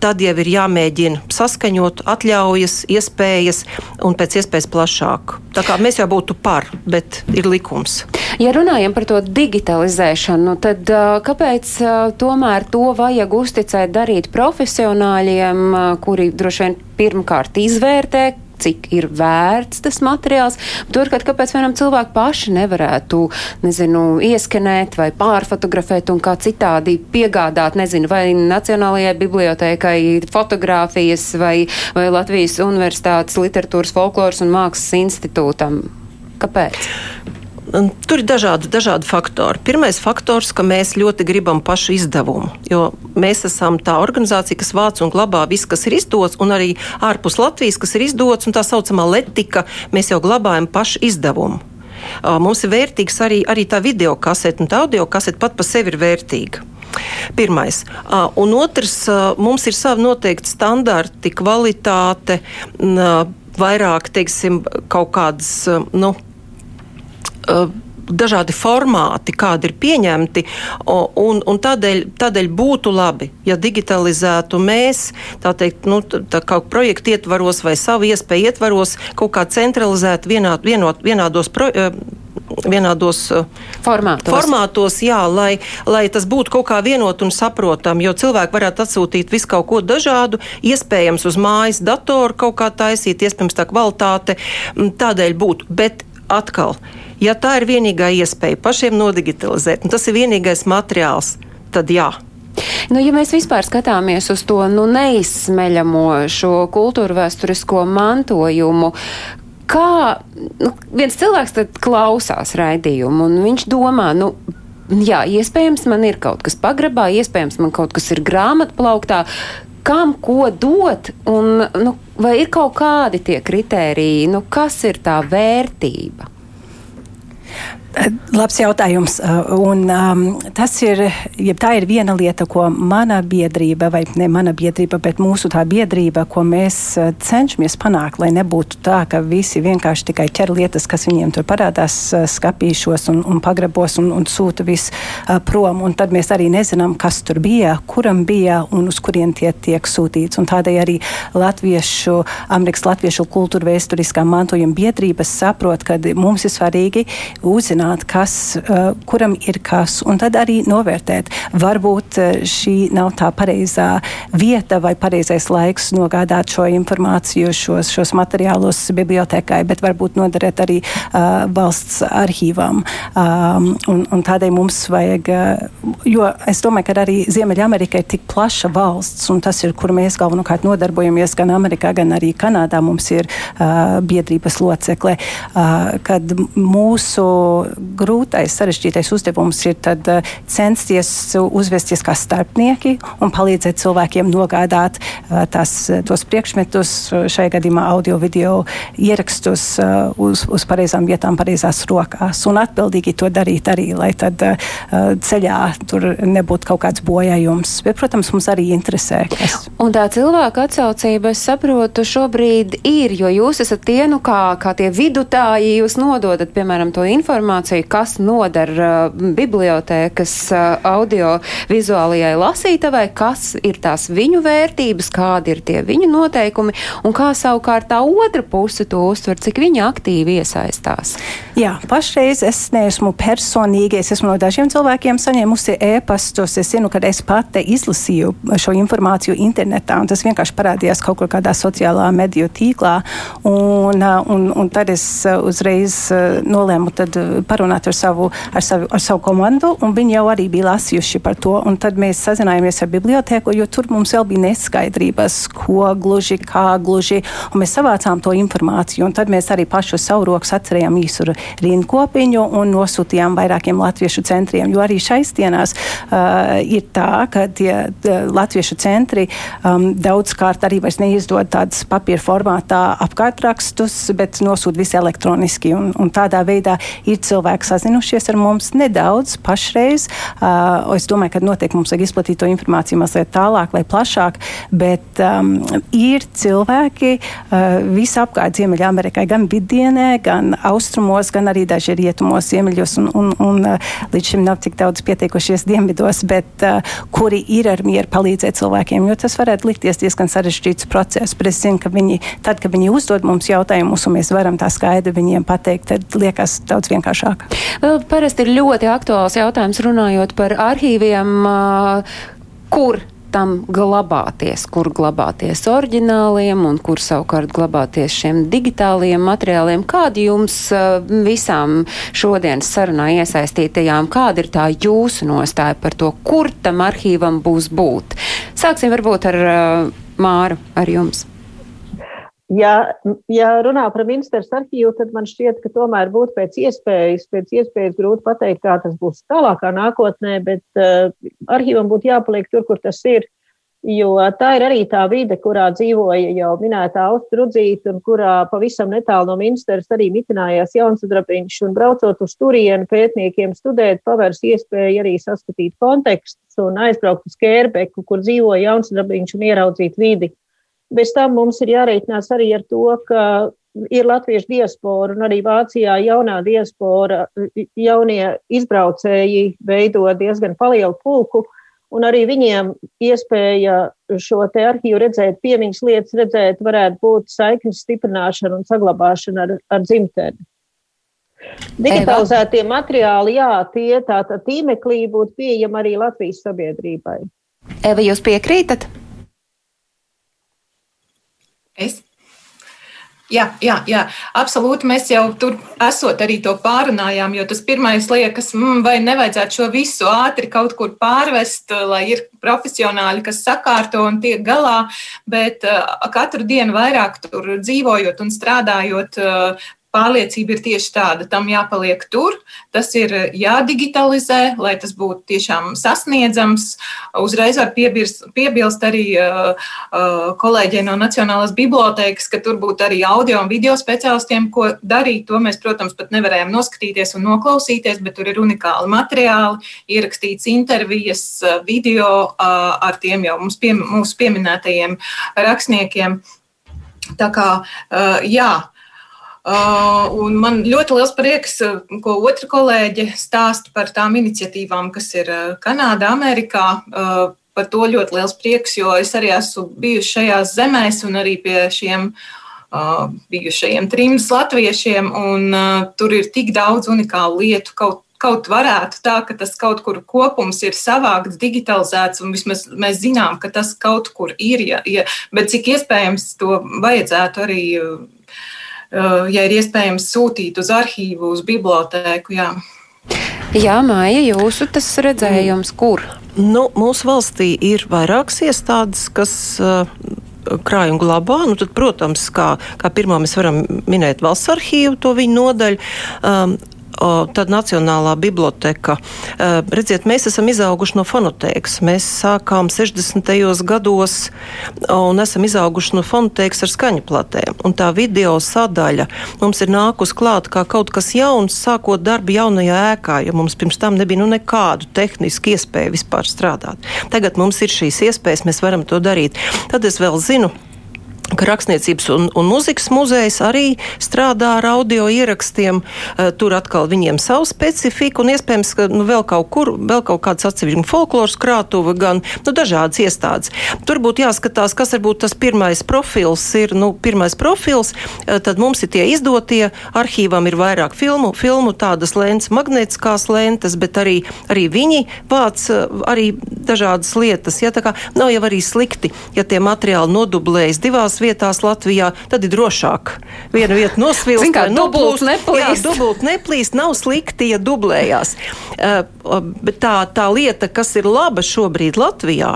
tad jau ir jāmēģina saskaņot atļaujas, iespējas un pēc iespējas plašāk. Tā kā mēs jau būtu par, bet ir likums. Ja runājam par to digitalizēšanu, tad uh, kāpēc uh, tomēr to vajag uzticēt darīt profesionāļiem, uh, kuri droši vien pirmkārt izvērtē, cik ir vērts tas materiāls. Turklāt, kāpēc vienam cilvēku paši nevarētu, nezinu, ieskanēt vai pārfotografēt un kā citādi piegādāt, nezinu, vai Nacionālajai bibliotēkai fotogrāfijas vai, vai Latvijas Universitātes literatūras folkloras un mākslas institūtam. Kāpēc? Tur ir dažādi, dažādi faktori. Pirmais faktors, ka mēs ļoti gribam pašu izdevumu, jo mēs esam tā organizācija, kas vāc un glabā visu, kas ir izdots, un arī ārpus Latvijas, kas ir izdots, un tā saucamā letika, mēs jau glabājam pašu izdevumu. Mums ir vērtīgs arī, arī tā video kasete, un tā audio kasete pat par sevi ir vērtīga. Pirmais. Un otrs, mums ir savi noteikti standarti, kvalitāte, vairāk, teiksim, kaut kādas, nu, dažādi formāti, kādi ir pieņemti, un, un tādēļ, tādēļ būtu labi, ja digitalizētu mēs, tā teikt, nu, tā kā projektu ietvaros vai savu iespēju ietvaros, kaut kā centralizēt vienā, vienot, vienādos. Pro, eh, Vienādos eh, Formātos. formātos, jā, lai, lai tas būtu kaut kā vienot un saprotam, jo cilvēki varētu atsūtīt visu kaut ko dažādu, iespējams uz mājas datoru kaut kā taisīt, iespējams tā kvalitāte tādēļ būtu. Bet atkal, ja tā ir vienīgā iespēja pašiem nodigitalizēt, un tas ir vienīgais materiāls, tad jā. Nu, ja mēs vispār skatāmies uz to nu, neizsmeļamo šo kultūru vēsturisko mantojumu, kā nu, viens cilvēks klausās raidījumu un viņš domā, nu. Jā, iespējams, man ir kaut kas pagrabā, iespējams, man kaut kas ir grāmatplauktā. Kam ko dot, un nu, vai ir kaut kādi tie kritēriji, nu, kas ir tā vērtība? Labs jautājums. uh, Un, um, tas ir, ja tā ir viena lieta, ko mana biedrība, vai ne mana biedrība, bet mūsu tā biedrība, ko mēs uh, cenšamies panākt, lai nebūtu tā, ka visi vienkārši tikai ķer lietas, kas viņiem tur parādās uh, skapīšos un, un pagrabos un, un sūta viss uh, prom. Un tad mēs arī nezinām, kas tur bija, kuram bija un uz kurien tie tiek sūtīts. Un tādēļ arī Latviešu, Amerikas Latviešu kultūra vēsturiskā mantojuma biedrības saprot, ka mums ir svarīgi uzzināt, kas, uh, kuram ir kas, un tad arī novērtēt. Varbūt uh, šī nav tā pareizā vieta vai pareizais laiks nogādāt šo informāciju, šos, šos materiālus bibliotekai, bet varbūt noderēt arī uh, valsts arhīvam. Um, un, un tādēļ mums vajag, jo es domāju, ka arī Ziemeļamerika ir tik plaša valsts, un tas ir, kur mēs galvenokārt nodarbojamies gan Amerikā, gan arī Kanādā. Mums ir uh, biedrības locekle, uh, kad mūsu grūtais, sarežģītais uzdevums ir tad, uh, censties uzvesties kā starpnieki un palīdzēt cilvēkiem nogādāt uh, tās, tos priekšmetus, šajā gadījumā audio, video ierakstus uh, uz, uz pareizām vietām, pareizās rokās un atbildīgi to darīt arī, lai tad uh, ceļā tur nebūtu kaut kāds bojājums. Bet, protams, mums arī interesē, kas. Un tā cilvēka atsaucība, es saprotu, šobrīd ir, jo jūs esat tie, nu kā, kā tie vidutāji, jūs nododat, piemēram, to informāciju, kas noder uh, bibliotēkas uh, audio-vizuālajai lasītavai, kas ir tās viņu vērtības, kādi ir tie viņu noteikumi, un kā savukārt tā otra puse to uztver, cik viņi aktīvi iesaistās. Jā, pašreiz es neesmu personīgi, es esmu no dažiem cilvēkiem saņēmusi ēpastus. Es zinu, ka es pati izlasīju šo informāciju internetā, un tas vienkārši parādījās kaut kādā sociālā mediju tīklā. Un, uh, un, un tad es uzreiz nolēmu parunāt ar savu, ar, savu, ar savu komandu, un viņi jau arī bija lasījuši par to. Tad mēs sazinājāmies ar biblioteku, jo tur mums vēl bija neskaidrības, ko gluži, kā gluži, mēs savācām to informāciju. Un tad mēs arī pašu savu rokas atcerējām īsu rindkopiņu un nosūtījām vairākiem latviešu centriem, jo arī šais dienās uh, ir tā, ka tie latviešu centri um, daudzkārt arī vairs neizdod tādas papīra formātā apkārtrakstus, bet nosūt visi elektroniski. Un, un tādā veidā ir cilvēki sazinušies ar mums nedaudz pašreiz. Uh, es domāju, ka noteikti mums vajag izplatīt to informāciju mazliet tālāk vai plašāk, bet um, ir cilvēki uh, visapkārt Ziemeļamerikā, gan vidienē, gan austrumos, gan arī daži rietumos, ziemeļos, un, un, un uh, līdz šim nav tik daudz pietiekušies dienvidos, bet uh, kuri ir ar mieru palīdzēt cilvēkiem, jo tas varētu likties diezgan sarežģīts process. Bet es zinu, ka viņi, tad, kad viņi uzdod mums jautājumus, un mēs varam tā skaidri viņiem pateikt, tad liekas daudz vienkāršāk. Vēl parasti ir ļoti aktuāls jautājums runājot par arhīviem, kur tam glabāties, kur glabāties oriģināliem un kur savukārt glabāties šiem digitāliem materiāliem. Kādi jums visām šodienas sarunā iesaistītajām, kāda ir tā jūsu nostāja par to, kur tam arhīvam būs būt? Sāksim varbūt ar Māru, ar jums. Ja, ja runā par ministrs arhīvu, tad man šķiet, ka tomēr būtu pēc iespējas, pēc iespējas grūti pateikt, kā tas būs tālākā nākotnē, bet uh, arhīvam būtu jāpaliek tur, kur tas ir. Jo tā ir arī tā vide, kurā dzīvoja jau minētā Austrudzīta, un kurā pavisam netālu no ministrs arī mitinājās Jaunsudrabiņš, un braucot uz turienu pētniekiem studēt, pavērs iespēju arī saskatīt kontekstus un aizbraukt uz Kērbeku, kur dzīvoja Jaunsudrabiņš un ieraudzīt vidi. Bez tam mums ir jāreikinās arī ar to, ka ir latviešu diaspora un arī Vācijā jaunā diaspora, jaunie izbraucēji veido diezgan palielu pulku un arī viņiem iespēja šo te arhīvu redzēt, piemiņas lietas redzēt, varētu būt saiknes stiprināšana un saglabāšana ar, ar dzimteni. Digitalizētie materiāli, jā, tie tātad tīmeklī būtu pieejami arī Latvijas sabiedrībai. Eva, jūs piekrītat? Es Jā, jā, jā, absolūti. Mēs jau tur esot arī to pārunājām, jo tas pirmais liekas, mm, vai nevajadzētu šo visu ātri kaut kur pārvest, lai ir profesionāļi, kas sakārto un tiek galā, bet uh, katru dienu vairāk tur dzīvojot un strādājot, uh, pārliecība ir tieši tāda, tam jāpaliek tur, tas ir jādigitalizē, lai tas būtu tiešām sasniedzams. Uzreiz var piebirst, piebilst arī uh, uh, kolēģiem no Nacionālās bibliotēkas, ka tur būtu arī audio un video speciālistiem, ko darīt. To mēs, protams, pat nevarējām noskatīties un noklausīties, bet tur ir unikāli materiāli, ierakstīts intervijas, video uh, ar tiem jau mums pie, mūsu pieminētajiem rakstniekiem. Tā kā, jā, un man ļoti liels prieks, uh, ko otra kolēģe stāsta par tām iniciatīvām, kas ir uh, Kanādā, Amerikā. Par to ļoti liels prieks, jo es arī esmu bijusi šajās zemēs un arī pie šiem uh, bijušajiem trims latviešiem, un uh, tur ir tik daudz unikālu lietu, kaut, kaut varētu tā, ka tas kaut kur kopums ir savākts, digitalizēts, un vismaz mēs zinām, ka tas kaut kur ir, ja, ja, bet cik iespējams to vajadzētu arī ja ir iespējams sūtīt uz arhīvu, uz bibliotēku. Jā. Jā, Māja, jūsu tas redzējums, kur? Nu, mūsu valstī ir vairākas iestādes, kas uh, krājumu glabā. Nu, tad, protams, kā, kā pirmā mēs varam minēt valsts arhīvu, to viņa nodaļu. Um, tad Nacionālā biblioteka. Redziet, mēs esam izauguši no fonotēkas. Mēs sākām 60. gados un esam izauguši no fonotēkas ar skaņu platēm. Un tā video sadaļa mums ir nākus klāt kā kaut kas jauns, sākot darbu jaunajā ēkā, jo mums pirms tam nebija nu, nekādu tehnisku iespēju vispār strādāt. Tagad mums ir šīs iespējas, mēs varam to darīt. Tad es vēl zinu, ka Rakstniecības un, un mūzikas muzejs arī strādā ar audio ierakstiem. Uh, tur atkal viņiem savu specifiku un iespējams, ka nu, vēl kaut kur, vēl kaut kāds atsevišķi folkloras krātuve, gan nu, dažādas iestādes. Tur būtu jāskatās, kas varbūt tas pirmais profils ir. Nu, pirmais profils, uh, tad mums ir tie izdotie, arhīvam ir vairāk filmu, filmu tādas lentes, magnētiskās lentes, bet arī, arī viņi vāc uh, arī dažādas lietas. Ja, tā kā nav jau arī slikti, ja tie materiāli nodublējas divās vietās Latvijā, tad ir drošāk. Viena vieta nosvilst, kā dubult neplīst. Jā, dubult neplīst, nav slikti, ja dublējās. Uh, bet tā, tā lieta, kas ir laba šobrīd Latvijā,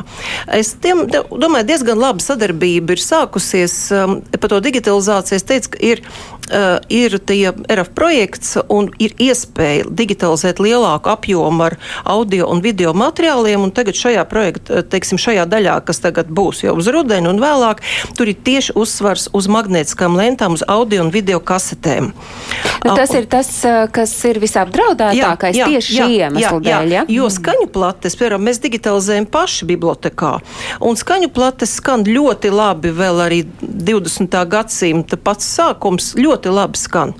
es tiem, domāju, diezgan laba sadarbība ir sākusies um, par to digitalizāciju. Es teicu, ka ir uh, ir tie RF projekts un ir iespēja digitalizēt lielāku apjomu ar audio un video materiāliem. Un tagad šajā projektā, teiksim, šajā daļā, kas tagad būs jau uz rudeni un vēlāk, tur ir tieši uzsvars uz magnētiskām lentām, uz audio un video kasetēm. Nu, tas uh, ir tas, kas ir visapdraudētākais jā, jā, tieši šī iemesla dēļ. Ja? Jo skaņu plates, piemēram, mēs digitalizējam paši bibliotekā, un skaņu plates skan ļoti labi vēl arī 20. gadsimta pats sākums. Ļoti labi skan.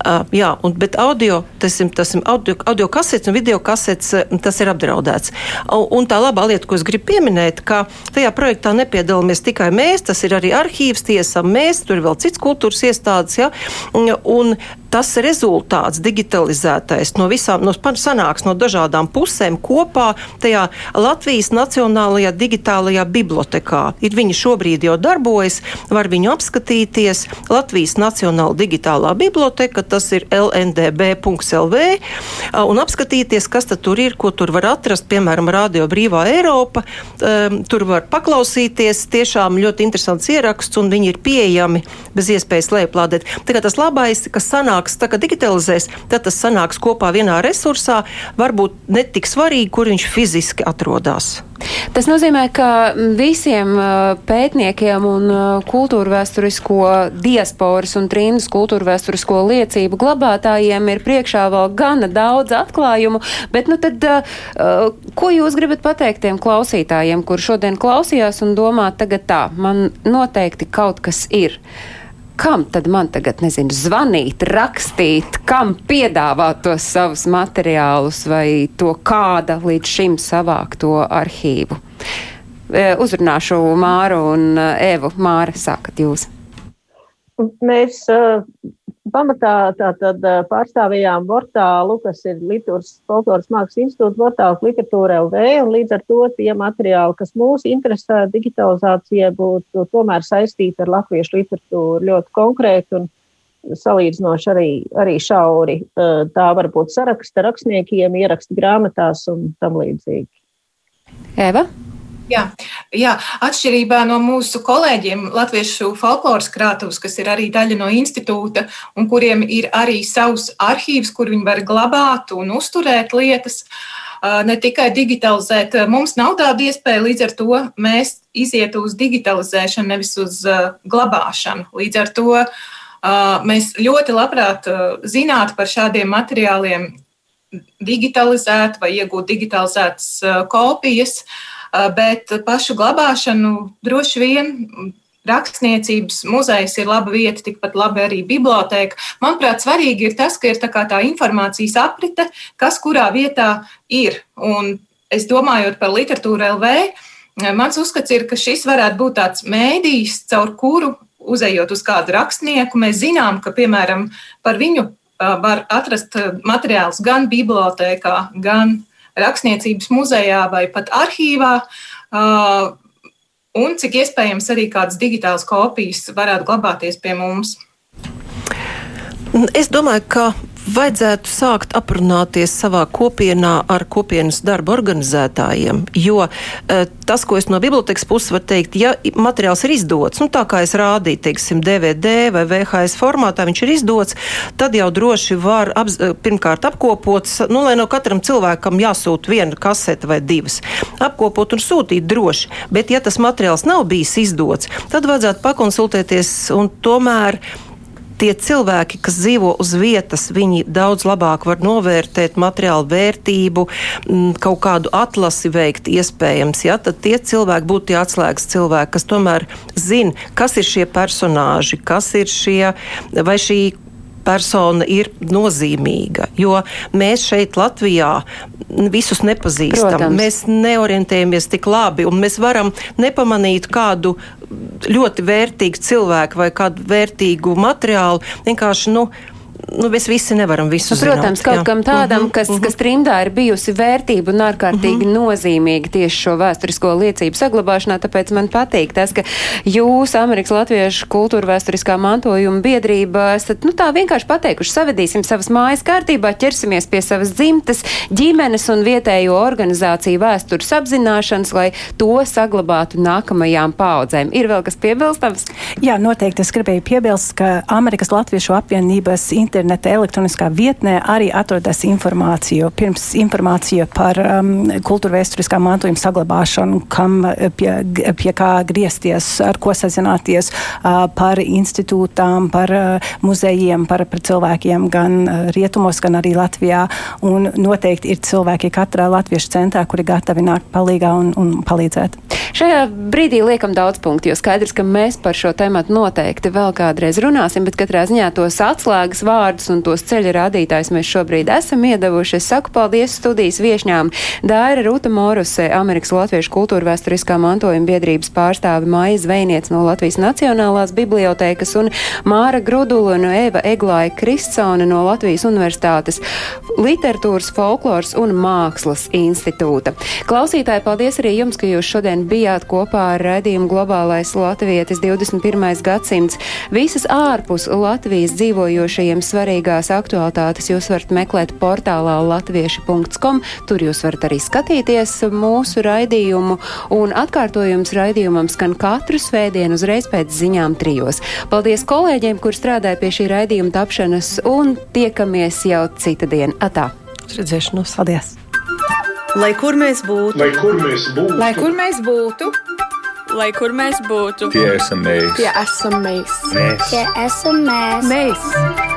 Uh, jā, un, bet audio, tas ir, tas ir audio, audio kasetes un video kasetes, tas ir apdraudēts. Un, un tā labā lieta, ko es gribu pieminēt, ka tajā projektā nepiedalāmies tikai mēs, tas ir arī arhīvs, tiesam mēs, tur ir vēl cits kultūras iestādes, ja, un tas rezultāts digitalizētais no visām, no sanāks no dažādām pusēm kopā tajā Latvijas Nacionālajā digitālajā bibliotekā. Ir viņi šobrīd jau darbojas, var viņu apskatīties. Latvijas Nacionāla digitālā biblioteka, tas ir lndb.lv, un apskatīties, kas tur ir, ko tur var atrast, piemēram, Radio Brīvā Eiropa. Um, tur var paklausīties, tiešām ļoti interesants ieraksts, un viņi ir pieejami bez iespējas lejuplādēt. Tā tas labais, kas sanāks, tā kā digitalizēs, tad tas sanāks kopā vienā resursā, varbūt ne tik svarīgi, kur viņš fiziski atrodas. Tas nozīmē, ka visiem pētniekiem un kultūra vēsturisko diasporas un trimdas kultūra vēsturisko liecību glabātājiem ir priekšā vēl gana daudz atklājumu, bet nu tad, ko jūs gribat pateikt tiem klausītājiem, kur šodien klausījās un domā tagad tā, man noteikti kaut kas ir kam tad man tagad, nezinu, zvanīt, rakstīt, kam piedāvāt tos savus materiālus vai to kāda līdz šim savākto arhīvu. E, uzrunāšu Māru un e, Evu. Māra, sākat jūs. Mēs uh, pamatā tātad pārstāvījām portālu, kas ir Lietuvas folkloras mākslas institūta portāls literatūra LV, un līdz ar to tie materiāli, kas mūs interesē digitalizācija, būtu tomēr saistīti ar latviešu literatūru ļoti konkrēti un salīdzinoši arī, arī šauri. Tā var būt saraksta rakstniekiem, ieraksti grāmatās un tam līdzīgi. Eva? Jā, jā, atšķirībā no mūsu kolēģiem, Latviešu folkloras krātuves, kas ir arī daļa no institūta un kuriem ir arī savs arhīvs, kur viņi var glabāt un uzturēt lietas, ne tikai digitalizēt. Mums nav tāda iespēja, līdz ar to mēs izietu uz digitalizēšanu, nevis uz glabāšanu. Līdz ar to mēs ļoti labprāt zinātu par šādiem materiāliem digitalizēt vai iegūt digitalizētas kopijas. Uh, bet pašu glabāšanu droši vien rakstniecības muzejs ir laba vieta, tikpat labi arī biblioteka. Manuprāt, svarīgi ir tas, ka ir tā, tā informācijas aprite, kas kurā vietā ir. Un es domāju par literatūru LV, mans uzskats ir, ka šis varētu būt tāds mēdījis, caur kuru, uzejot uz kādu rakstnieku, mēs zinām, ka, piemēram, par viņu var atrast materiālus gan bibliotēkā, gan rakstniecības muzejā vai pat arhīvā. Un cik iespējams arī kādas digitālas kopijas varētu glabāties pie mums. Es domāju, ka vajadzētu sākt aprunāties savā kopienā ar kopienas darba organizētājiem. Jo e, tas, ko es no bibliotekas puses varu teikt, ja materiāls ir izdots, nu, tā kā es rādīju, teiksim, DVD vai VHS formātā, viņš ir izdots, tad jau droši var apz, e, pirmkārt apkopot, nu, lai no katram cilvēkam jāsūta viena kasete vai divas. Apkopot un sūtīt droši. Bet, ja tas materiāls nav bijis izdots, tad vajadzētu pakonsultēties un tomēr tie cilvēki, kas dzīvo uz vietas, viņi daudz labāk var novērtēt materiālu vērtību, mm, kaut kādu atlasi veikt iespējams. Ja? Tad tie cilvēki būtu tie atslēgas cilvēki, kas tomēr zina, kas ir šie personāži, kas ir šie vai šī persona ir nozīmīga. Jo mēs šeit, Latvijā, visus nepazīstam. Protams. Mēs neorientējamies tik labi, un mēs varam nepamanīt kādu ļoti vērtīgu cilvēku vai kādu vērtīgu materiālu. Vienkārši, nu, nu, mēs visi nevaram visu nu, protams, zināt. kaut jā. kam tādam, mhm, kas, uh -huh. kas trimdā ir bijusi vērtība un ārkārtīgi uh mhm. -huh. nozīmīga tieši šo vēsturisko liecību saglabāšanā, tāpēc man patīk tas, ka jūs, Amerikas Latviešu kultūra vēsturiskā mantojuma biedrība, esat, nu, tā vienkārši pateikuši, savedīsim savas mājas kārtībā, ķersimies pie savas dzimtas, ģimenes un vietējo organizāciju vēstures apzināšanas, lai to saglabātu nākamajām paudzēm. Ir vēl kas piebilstams? Jā, noteikti es gribēju piebilst, ka Amerikas Latviešu apvienības interneta elektroniskā vietnē arī atrodas informācija. Pirms informācija par um, kultūra vēsturiskā mantojuma saglabāšanu, kam uh, pie, pie kā griezties, ar ko sazināties, uh, par institūtām, par uh, muzejiem, par, par cilvēkiem gan uh, rietumos, gan arī Latvijā. Un noteikti ir cilvēki katrā latviešu centrā, kuri gatavi nākt palīgā un, un palīdzēt. Šajā brīdī liekam daudz punktu, jo skaidrs, ka mēs par šo tēmu noteikti vēl kādreiz runāsim, bet katrā ziņā tos atslēgas vārdus vārdus un tos ceļa rādītājus mēs šobrīd esam iedavuši. Es saku paldies studijas viešņām Dāra Ruta Moruse, Amerikas Latviešu kultūra vēsturiskā mantojuma biedrības pārstāve Maija Zvejniec no Latvijas Nacionālās bibliotēkas un Māra Grudula un Eva Eglāja Kristsone no Latvijas Universitātes literatūras, folkloras un mākslas institūta. Klausītāji, paldies arī jums, ka jūs šodien bijāt kopā ar raidījumu Globālais Latvijas 21. gadsimts. Visas ārpus Latvijas dzīvojošajiem svarīgās aktualitātes jūs varat meklēt portālā latvieši.com. Tur jūs varat arī skatīties mūsu raidījumu, un atkārtojums raidījumam skan katru svētdienu uzreiz pēc ziņām trijos. Paldies kolēģiem, kur strādāja pie šī raidījuma tapšanas, un tiekamies jau cita diena. Atā! Redzēšanos! Paldies! Lai kur mēs būtu, Lai kur mēs būtu, Lai kur mēs būtu, lai kur mēs būtu, Tie esam mēs. tie esam mēs. Mēs. Tie esam mēs. Mēs!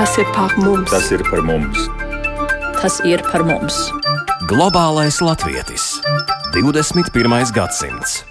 Tas ir par mums! Tas ir par mums. tas ir par mums. Globālais latvietis 21. gadsimts.